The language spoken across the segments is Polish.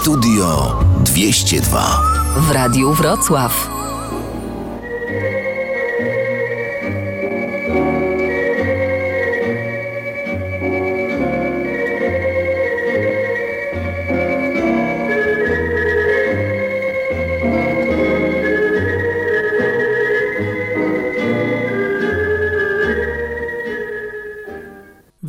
Studio 202 w Radiu Wrocław.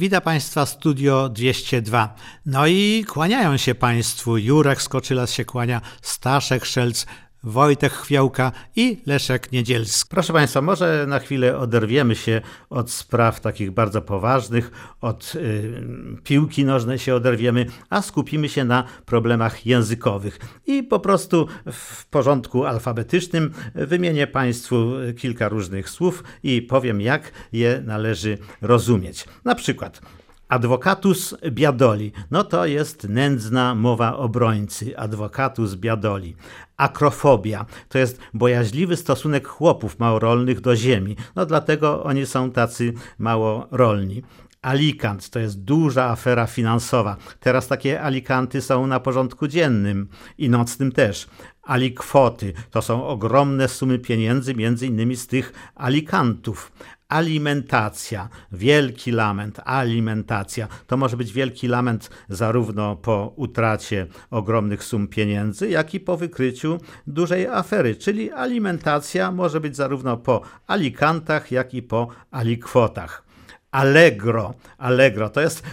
Witam Państwa Studio 202. No i kłaniają się Państwu. Jurek Skoczylas się kłania, Staszek Szelc, Wojtek Chwiałka i Leszek Niedzielski. Proszę Państwa, może na chwilę oderwiemy się od spraw takich bardzo poważnych, od y, piłki nożnej się oderwiemy, a skupimy się na problemach językowych. I po prostu w porządku alfabetycznym wymienię Państwu kilka różnych słów i powiem, jak je należy rozumieć. Na przykład Advocatus biadoli. No to jest nędzna mowa obrońcy. Advocatus biadoli. Akrofobia to jest bojaźliwy stosunek chłopów małorolnych do ziemi. No dlatego oni są tacy mało rolni. Alikant to jest duża afera finansowa. Teraz takie alikanty są na porządku dziennym i nocnym też. Alikwoty to są ogromne sumy pieniędzy, między innymi z tych alikantów alimentacja, wielki lament, alimentacja. To może być wielki lament zarówno po utracie ogromnych sum pieniędzy, jak i po wykryciu dużej afery, czyli alimentacja może być zarówno po alikantach, jak i po alikwotach. Allegro, allegro, to jest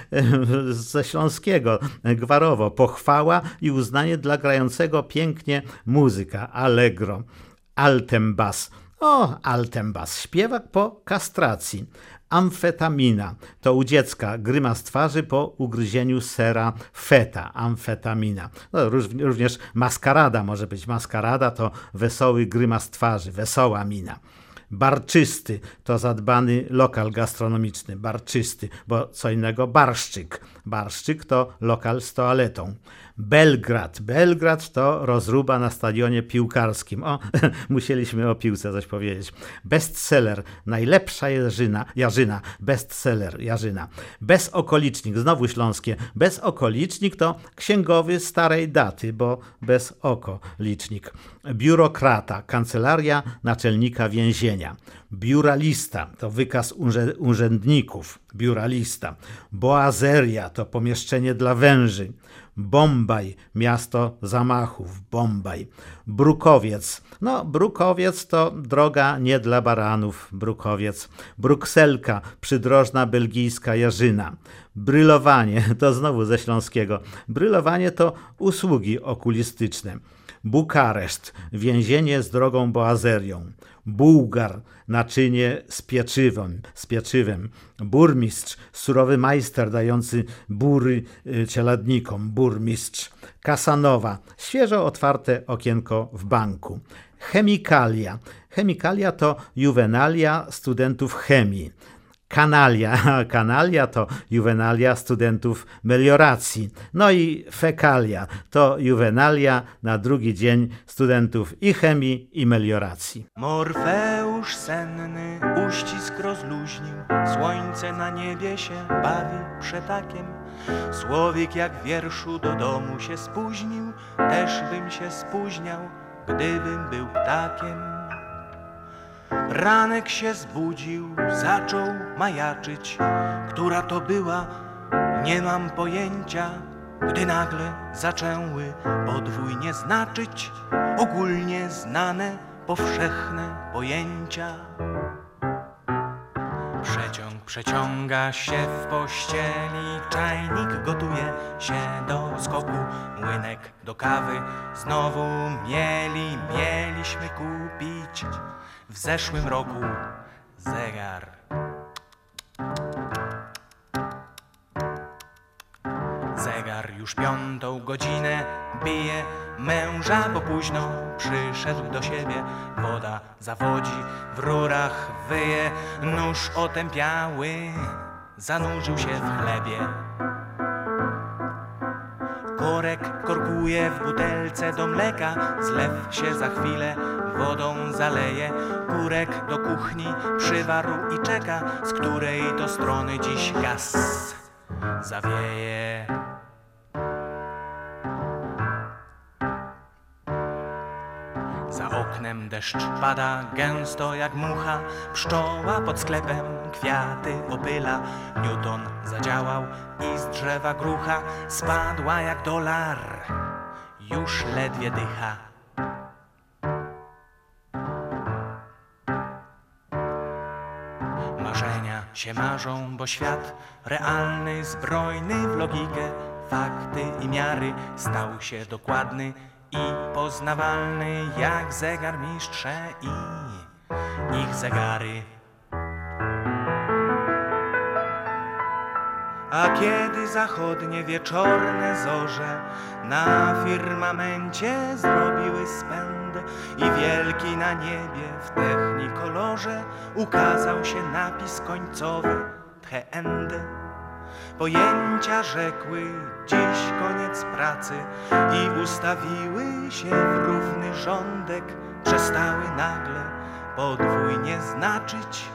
ze śląskiego, gwarowo, pochwała i uznanie dla grającego pięknie muzyka, allegro. Altembas, o, Altembas, śpiewak po kastracji. Amfetamina to u dziecka grymas twarzy po ugryzieniu sera feta. Amfetamina. No, również maskarada może być. Maskarada to wesoły grymas twarzy, wesoła mina. Barczysty to zadbany lokal gastronomiczny, barczysty, bo co innego barszczyk. Barszczyk to lokal z toaletą. Belgrad. Belgrad to rozruba na stadionie piłkarskim. O, musieliśmy o piłce coś powiedzieć. Bestseller. Najlepsza jarzyna. Jarzyna. Bestseller. Jarzyna. Bezokolicznik. Znowu śląskie. Bezokolicznik to księgowy starej daty, bo bez oko licznik. Biurokrata. Kancelaria naczelnika więzienia. Biuralista to wykaz urzędników. Biuralista. Boazeria to pomieszczenie dla węży. Bombaj, miasto zamachów, Bombaj. Brukowiec, no Brukowiec to droga nie dla baranów, Brukowiec. Brukselka, przydrożna belgijska jarzyna. Brylowanie, to znowu ze śląskiego. Brylowanie to usługi okulistyczne. Bukareszt, więzienie z drogą boazerią. Bułgar, naczynie z pieczywem, z pieczywem. Burmistrz, surowy majster dający bury y, czeladnikom, burmistrz. Kasanowa, świeżo otwarte okienko w banku. Chemikalia. Chemikalia to juwenalia studentów chemii. Kanalia. Kanalia to juwenalia studentów melioracji. No i fekalia to juwenalia na drugi dzień studentów i chemii, i melioracji. Morfeusz senny uścisk rozluźnił, słońce na niebie się bawi przetakiem. Słowik jak wierszu do domu się spóźnił, też bym się spóźniał, gdybym był ptakiem. Ranek się zbudził, zaczął majaczyć, która to była, nie mam pojęcia, gdy nagle zaczęły podwójnie znaczyć ogólnie znane, powszechne pojęcia. Przeciąg przeciąga się w pościeli, czajnik gotuje się do skoku, młynek do kawy znowu mieli, mieliśmy kupić w zeszłym roku zegar. Już piątą godzinę bije męża, bo późno przyszedł do siebie. Woda zawodzi, w rurach wyje, nóż otępiały zanurzył się w chlebie. Korek korkuje w butelce do mleka, zlew się za chwilę wodą zaleje. Kurek do kuchni przywarł i czeka, z której to strony dziś gaz zawieje. Oknem deszcz pada gęsto jak mucha, pszczoła pod sklepem kwiaty opyla. Newton zadziałał i z drzewa grucha. Spadła jak dolar, już ledwie dycha. Marzenia się marzą, bo świat realny, zbrojny w logikę, fakty i miary stał się dokładny i poznawalny jak zegar mistrze i ich zegary. A kiedy zachodnie wieczorne zorze na firmamencie zrobiły spęd i wielki na niebie w technikolorze ukazał się napis końcowy The End. Pojęcia rzekły dziś koniec pracy i ustawiły się w równy rządek, przestały nagle podwójnie znaczyć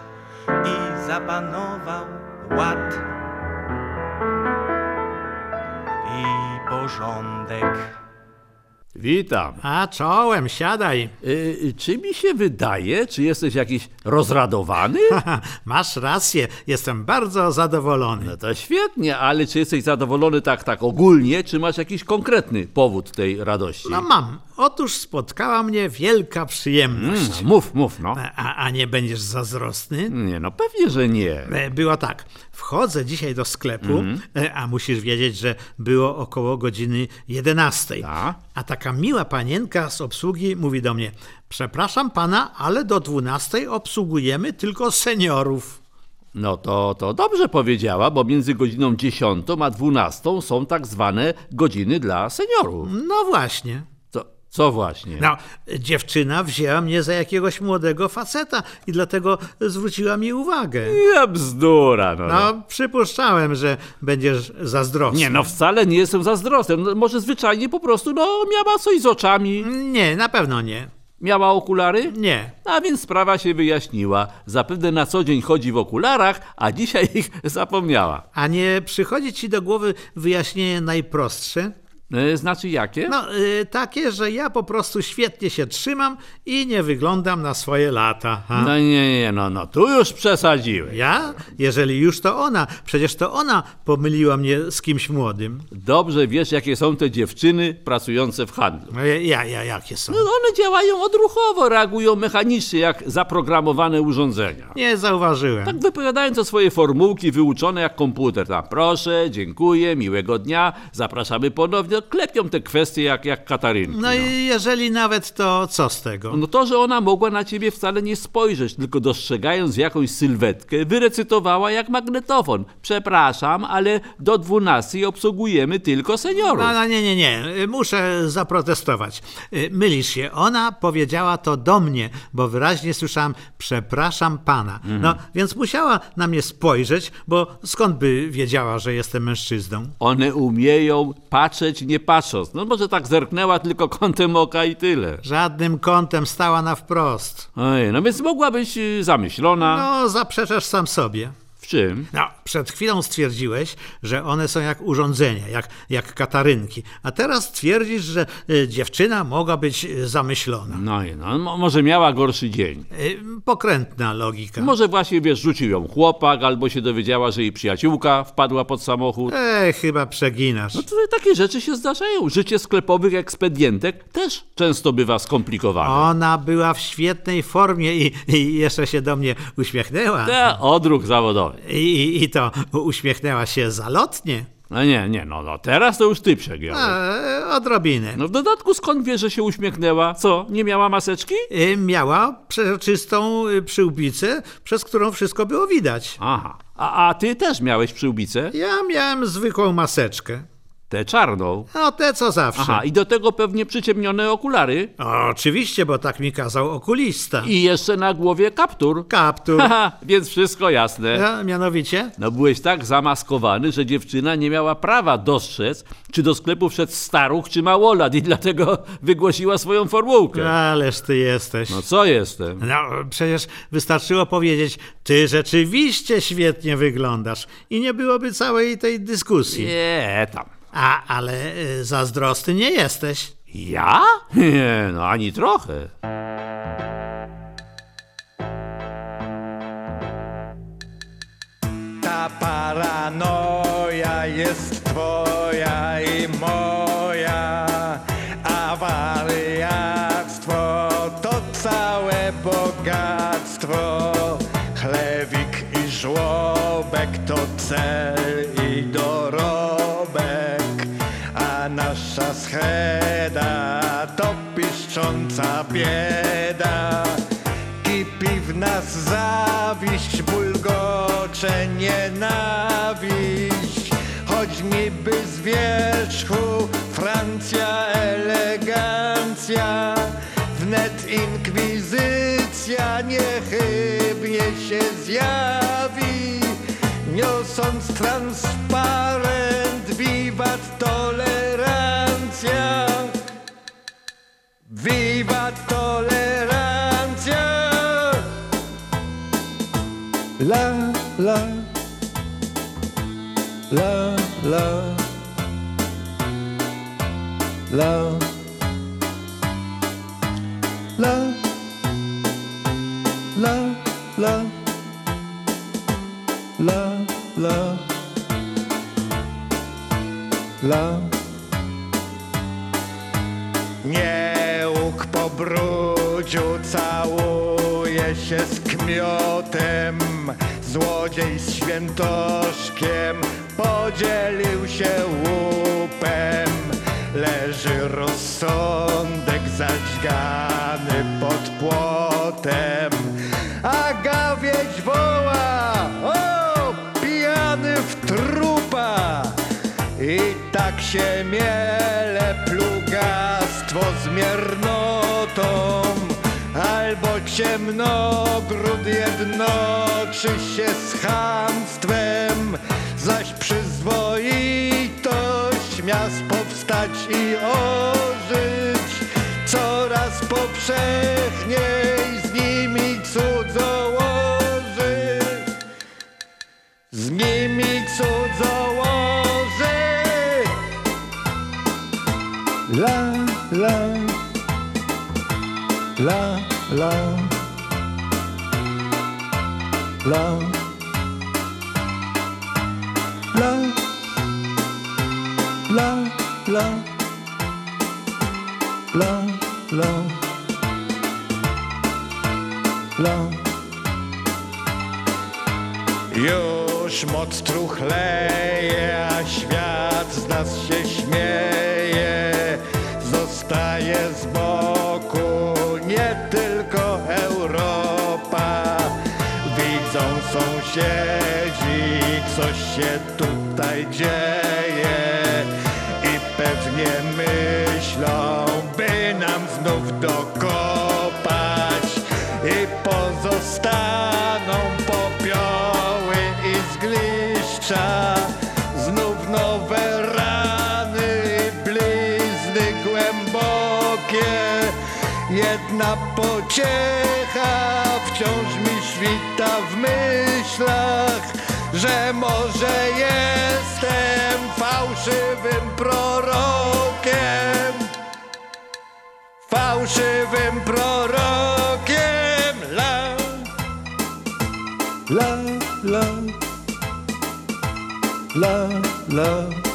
i zapanował ład i porządek. Witam. A czołem, siadaj. Y, czy mi się wydaje, czy jesteś jakiś rozradowany? Masz rację, jestem bardzo zadowolony. No to świetnie, ale czy jesteś zadowolony tak, tak ogólnie, czy masz jakiś konkretny powód tej radości? No mam. Otóż spotkała mnie wielka przyjemność. Mm, mów, mów, no. A, a nie będziesz zazdrosny? Nie, no pewnie, że nie. E, Było tak. Wchodzę dzisiaj do sklepu, Mhm. e, a musisz wiedzieć, że było około godziny 11. Tak. A taka miła panienka z obsługi mówi do mnie: Przepraszam pana, ale do 12 obsługujemy tylko seniorów. No to, to dobrze powiedziała, bo między godziną 10 a 12 są tak zwane godziny dla seniorów. No właśnie. Co, właśnie? No, dziewczyna wzięła mnie za jakiegoś młodego faceta i dlatego zwróciła mi uwagę. Ja bzdura, no. no. No, przypuszczałem, że będziesz zazdrosny. Nie, no wcale nie jestem zazdrosny. No, może zwyczajnie po prostu, no, miała coś z oczami. Nie, na pewno nie. Miała okulary? Nie. A więc sprawa się wyjaśniła. Zapewne na co dzień chodzi w okularach, a dzisiaj ich zapomniała. A nie przychodzi ci do głowy wyjaśnienie najprostsze? E, znaczy jakie? No, y, takie, że ja po prostu świetnie się trzymam i nie wyglądam na swoje lata. Ha? No nie, nie, no, no, tu już przesadziłeś. Ja? Jeżeli już to ona. Przecież to ona pomyliła mnie z kimś młodym. Dobrze wiesz, jakie są te dziewczyny pracujące w handlu. No, Ja, ja, jakie są? No, one działają odruchowo, reagują mechanicznie, jak zaprogramowane urządzenia. Nie zauważyłem. Tak wypowiadając o swoje formułki wyuczone jak komputer. Tam, proszę, dziękuję, miłego dnia, zapraszamy ponownie. Klepią te kwestie jak, jak Katarynki. No i jeżeli nawet, to co z tego? No to, że ona mogła na ciebie wcale nie spojrzeć, tylko dostrzegając jakąś sylwetkę, wyrecytowała jak magnetofon. Przepraszam, ale do 12 obsługujemy tylko seniorów. No, no nie, nie, nie. Muszę zaprotestować. Mylisz się. Ona powiedziała to do mnie, bo wyraźnie słyszałam przepraszam pana. No, więc musiała na mnie spojrzeć, bo skąd by wiedziała, że jestem mężczyzną? One umieją patrzeć nie patrząc. No może tak zerknęła tylko kątem oka i tyle. Żadnym kątem stała na wprost. Oj, no więc mogła być y, zamyślona. No, zaprzeczasz sam sobie. W czym? No, przed chwilą stwierdziłeś, że one są jak urządzenia, jak, jak katarynki. A teraz twierdzisz, że y, dziewczyna mogła być zamyślona. No i no, mo- może miała gorszy dzień. Y, pokrętna logika. Może właśnie, wiesz, rzucił ją chłopak, albo się dowiedziała, że jej przyjaciółka wpadła pod samochód. Ej, chyba przeginasz. No tutaj takie rzeczy się zdarzają. Życie sklepowych ekspedientek też często bywa skomplikowane. Ona była w świetnej formie i, i jeszcze się do mnie uśmiechnęła. Te odruch zawodowy. I, I, I to uśmiechnęła się zalotnie. No nie, nie, no, no teraz to już ty przegiąłeś. E, odrobinę. No w dodatku skąd wiesz, że się uśmiechnęła? Co, nie miała maseczki? Y, Miała przezroczystą y, przyłbicę, przez którą wszystko było widać. Aha. A, a ty też miałeś przyłbicę? Ja miałem zwykłą maseczkę. Tę czarną. No te co zawsze. Aha, i do tego pewnie przyciemnione okulary. O, oczywiście, bo tak mi kazał okulista. I jeszcze na głowie kaptur. Kaptur. Haha, więc wszystko jasne. A, mianowicie? No byłeś tak zamaskowany, że dziewczyna nie miała prawa dostrzec, czy do sklepu wszedł staruch, czy małolat i dlatego wygłosiła swoją formułkę. Ależ ty jesteś. No co jestem? No, przecież wystarczyło powiedzieć, ty rzeczywiście świetnie wyglądasz i nie byłoby całej tej dyskusji. Nie, tam. A, ale y, zazdrosny nie jesteś. Ja? Nie, no ani trochę. Ta paranoja jest twoja i moja. a Awariactwo to całe bogactwo. Chlewik i żłobek to cel i do scheda to piszcząca bieda. Kipi w nas zawiść, bulgocze nienawiść, choć niby z wierzchu Francja elegancja, wnet inkwizycja niechybnie się zjawi, niosąc transparent wiwat tolerancja. La la. La la. La. La. La la. La la. La. Nie łuk po brudziu całuje się z kmiotem Złodziej z świętoszkiem podzielił się łupem. Leży rozsądek zadźgany pod płotem Albo ciemnogród jednoczy się z chamstwem Zaś przyzwoitość miast powstać i ożyć. Coraz powszechniej z nimi cudzołoży z nimi cudzołoży. La, la, la, love, love, love, love, love, love, love, love. Już moc truchleje, a świat z nas się śmieje, zostaje z się tutaj dzieje. I pewnie myślą, by nam znów dokopać. I pozostaną popioły i zgliszcza. Znów nowe rany i blizny głębokie. Jedna pociecha wciąż mi świta w myślach, że może jestem fałszywym prorokiem. Fałszywym prorokiem. La, la, la, la, la.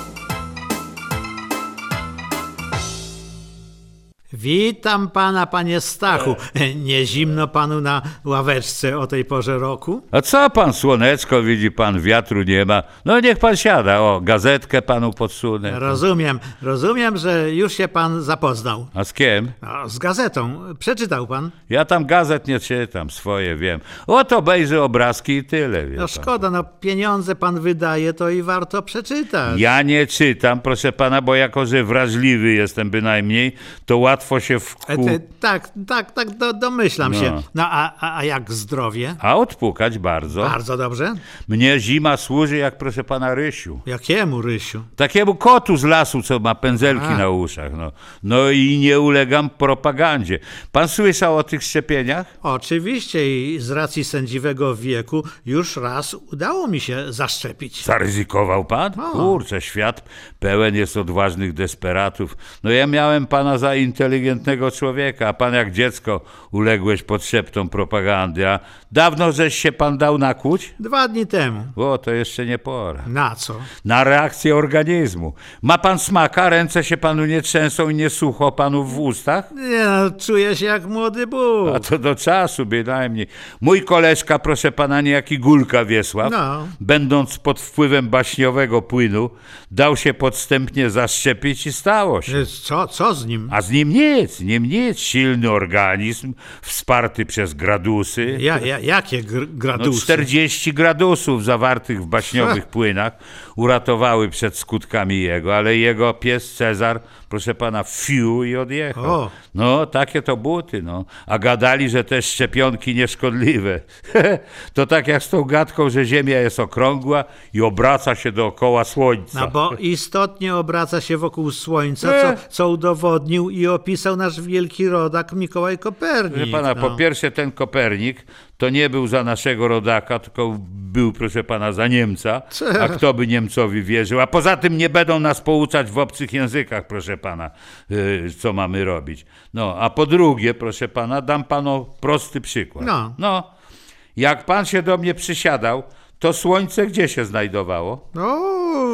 Witam pana, panie Stachu. Nie zimno panu na ławeczce o tej porze roku? A co pan, słoneczko, widzi pan, wiatru nie ma. No niech pan siada, o, gazetkę panu podsunę. Rozumiem, rozumiem, że już się pan zapoznał. A z kim? No, z gazetą. Przeczytał pan? Ja tam gazet nie czytam, swoje wiem. Oto obejrzę obrazki i tyle, wie No pan. szkoda, no pieniądze pan wydaje, to i warto przeczytać. Ja nie czytam, proszę pana, bo jako, że wrażliwy jestem bynajmniej, to łatwo się E, wku... ty, tak, tak, tak, do, domyślam No. się. No a, a, jak zdrowie? A odpukać bardzo. Bardzo dobrze. Mnie zima służy jak, proszę pana, Rysiu. Jakiemu, Rysiu? Takiemu kotu z lasu, co ma pędzelki A. na uszach. No. no i nie ulegam propagandzie. Pan słyszał o tych szczepieniach? Oczywiście i z racji sędziwego wieku już raz udało mi się zaszczepić. Zaryzykował pan? O. Kurczę, świat pełen jest odważnych desperatów. No ja miałem pana zainteresować inteligentnego człowieka, a pan jak dziecko uległeś pod szeptom propagandy, a dawno żeś się pan dał nakłuć? Dwa dni temu. O, to jeszcze nie pora. Na co? Na reakcję organizmu. Ma pan smaka, ręce się panu nie trzęsą i nie sucho panu w ustach? Nie no, czuję się jak młody Bóg. A to do czasu bynajmniej. Mój koleżka, proszę pana, niejaki Gulka Wiesław, No. będąc pod wpływem baśniowego płynu, dał się podstępnie zaszczepić i stało się. Co, co z nim? A z nim nic, nim nic. Silny organizm, wsparty przez gradusy. Ja, ja, jakie gr- No, gradusy? 40 gradusów zawartych w baśniowych płynach uratowały przed skutkami jego, ale jego pies Cezar, proszę pana, fiu i odjechał. O. No, takie to buty, no. A gadali, że te szczepionki nieszkodliwe. to tak jak z tą gadką, że Ziemia jest okrągła i obraca się dookoła Słońca. No bo istotnie obraca się wokół Słońca, E. co, co udowodnił i opisał nasz wielki rodak Mikołaj Kopernik. Proszę pana, no. po pierwsze ten Kopernik to nie był za naszego rodaka, tylko był, proszę pana, za Niemca. A kto by Niemcowi wierzył? A poza tym nie będą nas pouczać w obcych językach, proszę pana, yy, co mamy robić. No, a po drugie, proszę pana, dam panu prosty przykład. No. no jak pan się do mnie przysiadał, to słońce gdzie się znajdowało? No,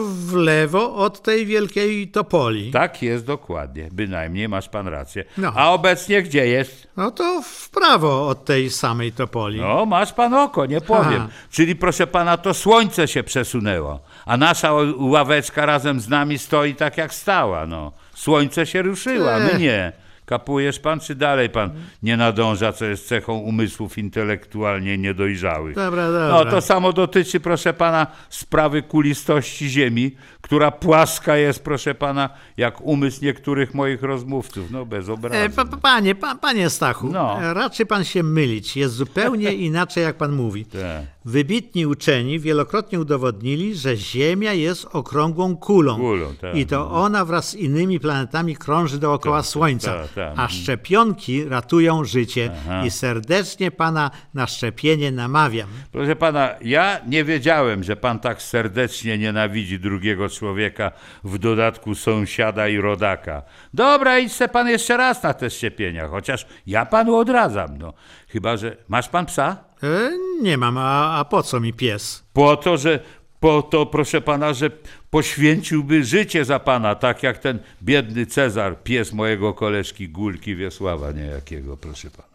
w lewo od tej wielkiej topoli. Tak jest dokładnie, bynajmniej masz pan rację. No. A obecnie gdzie jest? No to w prawo od tej samej topoli. No, masz pan oko, nie powiem. Aha. Czyli proszę pana, to słońce się przesunęło, a nasza ławeczka razem z nami stoi tak jak stała, no. Słońce się ruszyło, a my nie. Kapujesz pan, czy dalej pan nie nadąża, co jest cechą umysłów intelektualnie niedojrzałych? Dobra, dobra. No, to samo dotyczy, proszę pana, sprawy kulistości Ziemi, która płaska jest, proszę pana, jak umysł niektórych moich rozmówców. No, bez obrazu. E, pa, pa, panie, pa, panie Stachu, No. raczy pan się mylić. Jest zupełnie inaczej, jak pan mówi. Tak. Wybitni uczeni wielokrotnie udowodnili, że Ziemia jest okrągłą kulą. Kulą, tak. I to ona wraz z innymi planetami krąży dookoła Tak, Słońca. tak, tak. A szczepionki ratują życie. I serdecznie pana na szczepienie namawiam. Proszę pana, ja nie wiedziałem, że pan tak serdecznie nienawidzi drugiego człowieka, w dodatku sąsiada i rodaka. Dobra, idź se pan jeszcze raz na te szczepienia, chociaż ja panu odradzam, no. Chyba, że masz pan psa? E, nie mam, a, a po co mi pies? Po to, że po to, proszę pana, że poświęciłby życie za pana, tak jak ten biedny Cezar, pies mojego koleżki Gulki Wiesława niejakiego, proszę pana.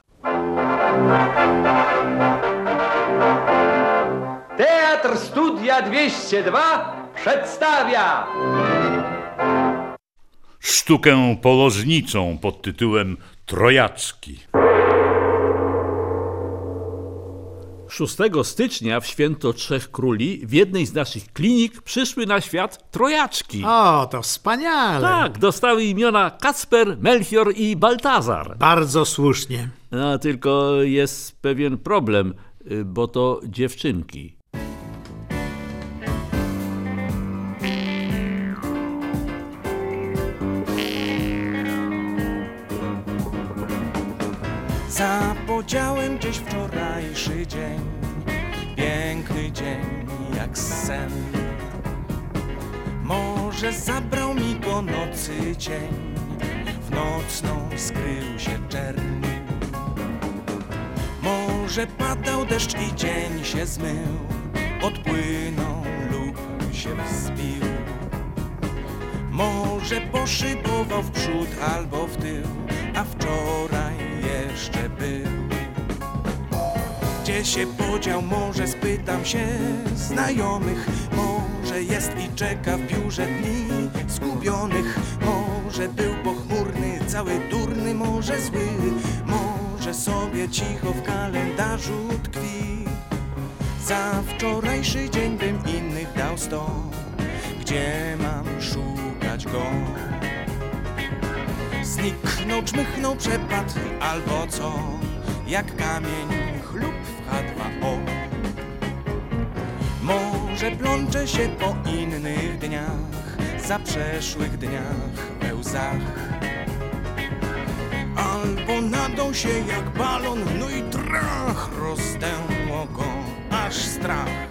Teatr Studia 202 przedstawia Sztukę polożniczą pod tytułem Trojaczki. 6 stycznia w święto Trzech Króli w jednej z naszych klinik przyszły na świat trojaczki. O, to wspaniale. Tak, dostały imiona Kacper, Melchior i Baltazar. Bardzo słusznie. No, tylko jest pewien problem, y, bo to dziewczynki. Zapodziałem gdzieś wczorajszy dzień. Piękny dzień jak sen. Może zabrał mi go nocy cień. W nocną skrył się czerń Może padał deszcz i dzień się zmył. Odpłynął lub się wzbił. Może poszybował w przód albo w tył, a wczoraj jeszcze był. Gdzie się podział, może spytam się znajomych, może jest i czeka w biurze dni zgubionych, może był pochmurny, cały durny, może zły, może sobie cicho w kalendarzu tkwi. Za wczorajszy dzień bym innych dał sto Gdzie mam szukać go? Zniknął, czmychnął, przepadł albo co Jak kamień chlub w H2O Może plączę się po innych dniach Za przeszłych dniach we łzach. Albo nadął się jak balon, no i trach Rozdęło go aż strach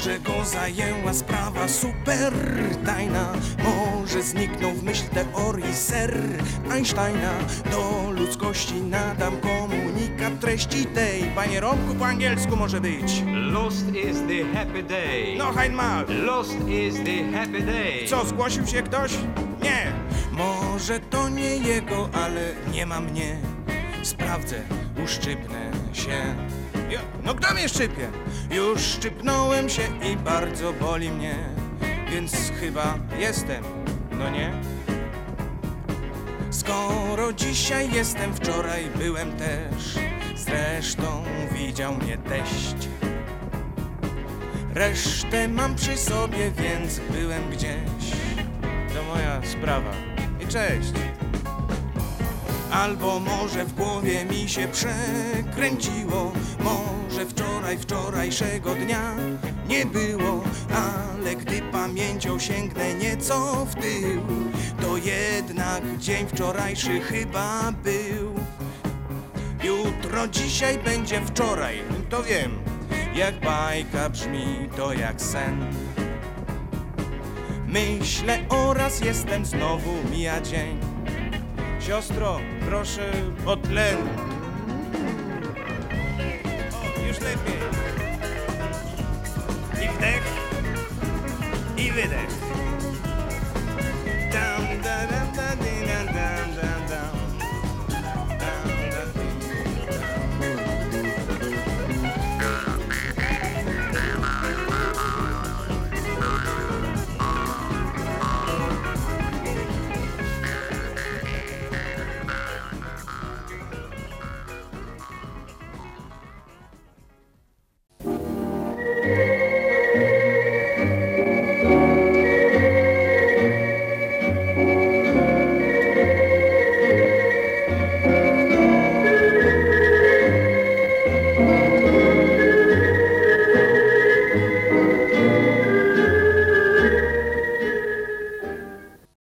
Może go zajęła sprawa super tajna. Może zniknął w myśl teorii ser Einsteina. Do ludzkości nadam komunikat treści tej. Panie Romku, po angielsku może być. Lost is the happy day. No Heinmal. Lost is the happy day. Co, zgłosił się ktoś? Nie. Może to nie jego, ale nie ma mnie. Sprawdzę, uszczypnę się No kto mnie szczypie? Już szczypnąłem się i bardzo boli mnie Więc chyba jestem, no nie? Skoro dzisiaj jestem, wczoraj byłem też Zresztą widział mnie teść Resztę mam przy sobie, więc byłem gdzieś To moja sprawa i cześć Albo może w głowie mi się przekręciło wczoraj, wczorajszego dnia nie było Ale gdy pamięcią sięgnę nieco w tył To jednak dzień wczorajszy chyba był. Jutro, dzisiaj będzie wczoraj, to wiem. Jak bajka brzmi, to jak sen. Myślę oraz jestem, znowu mija dzień. Siostro, proszę o tlen y it Dun,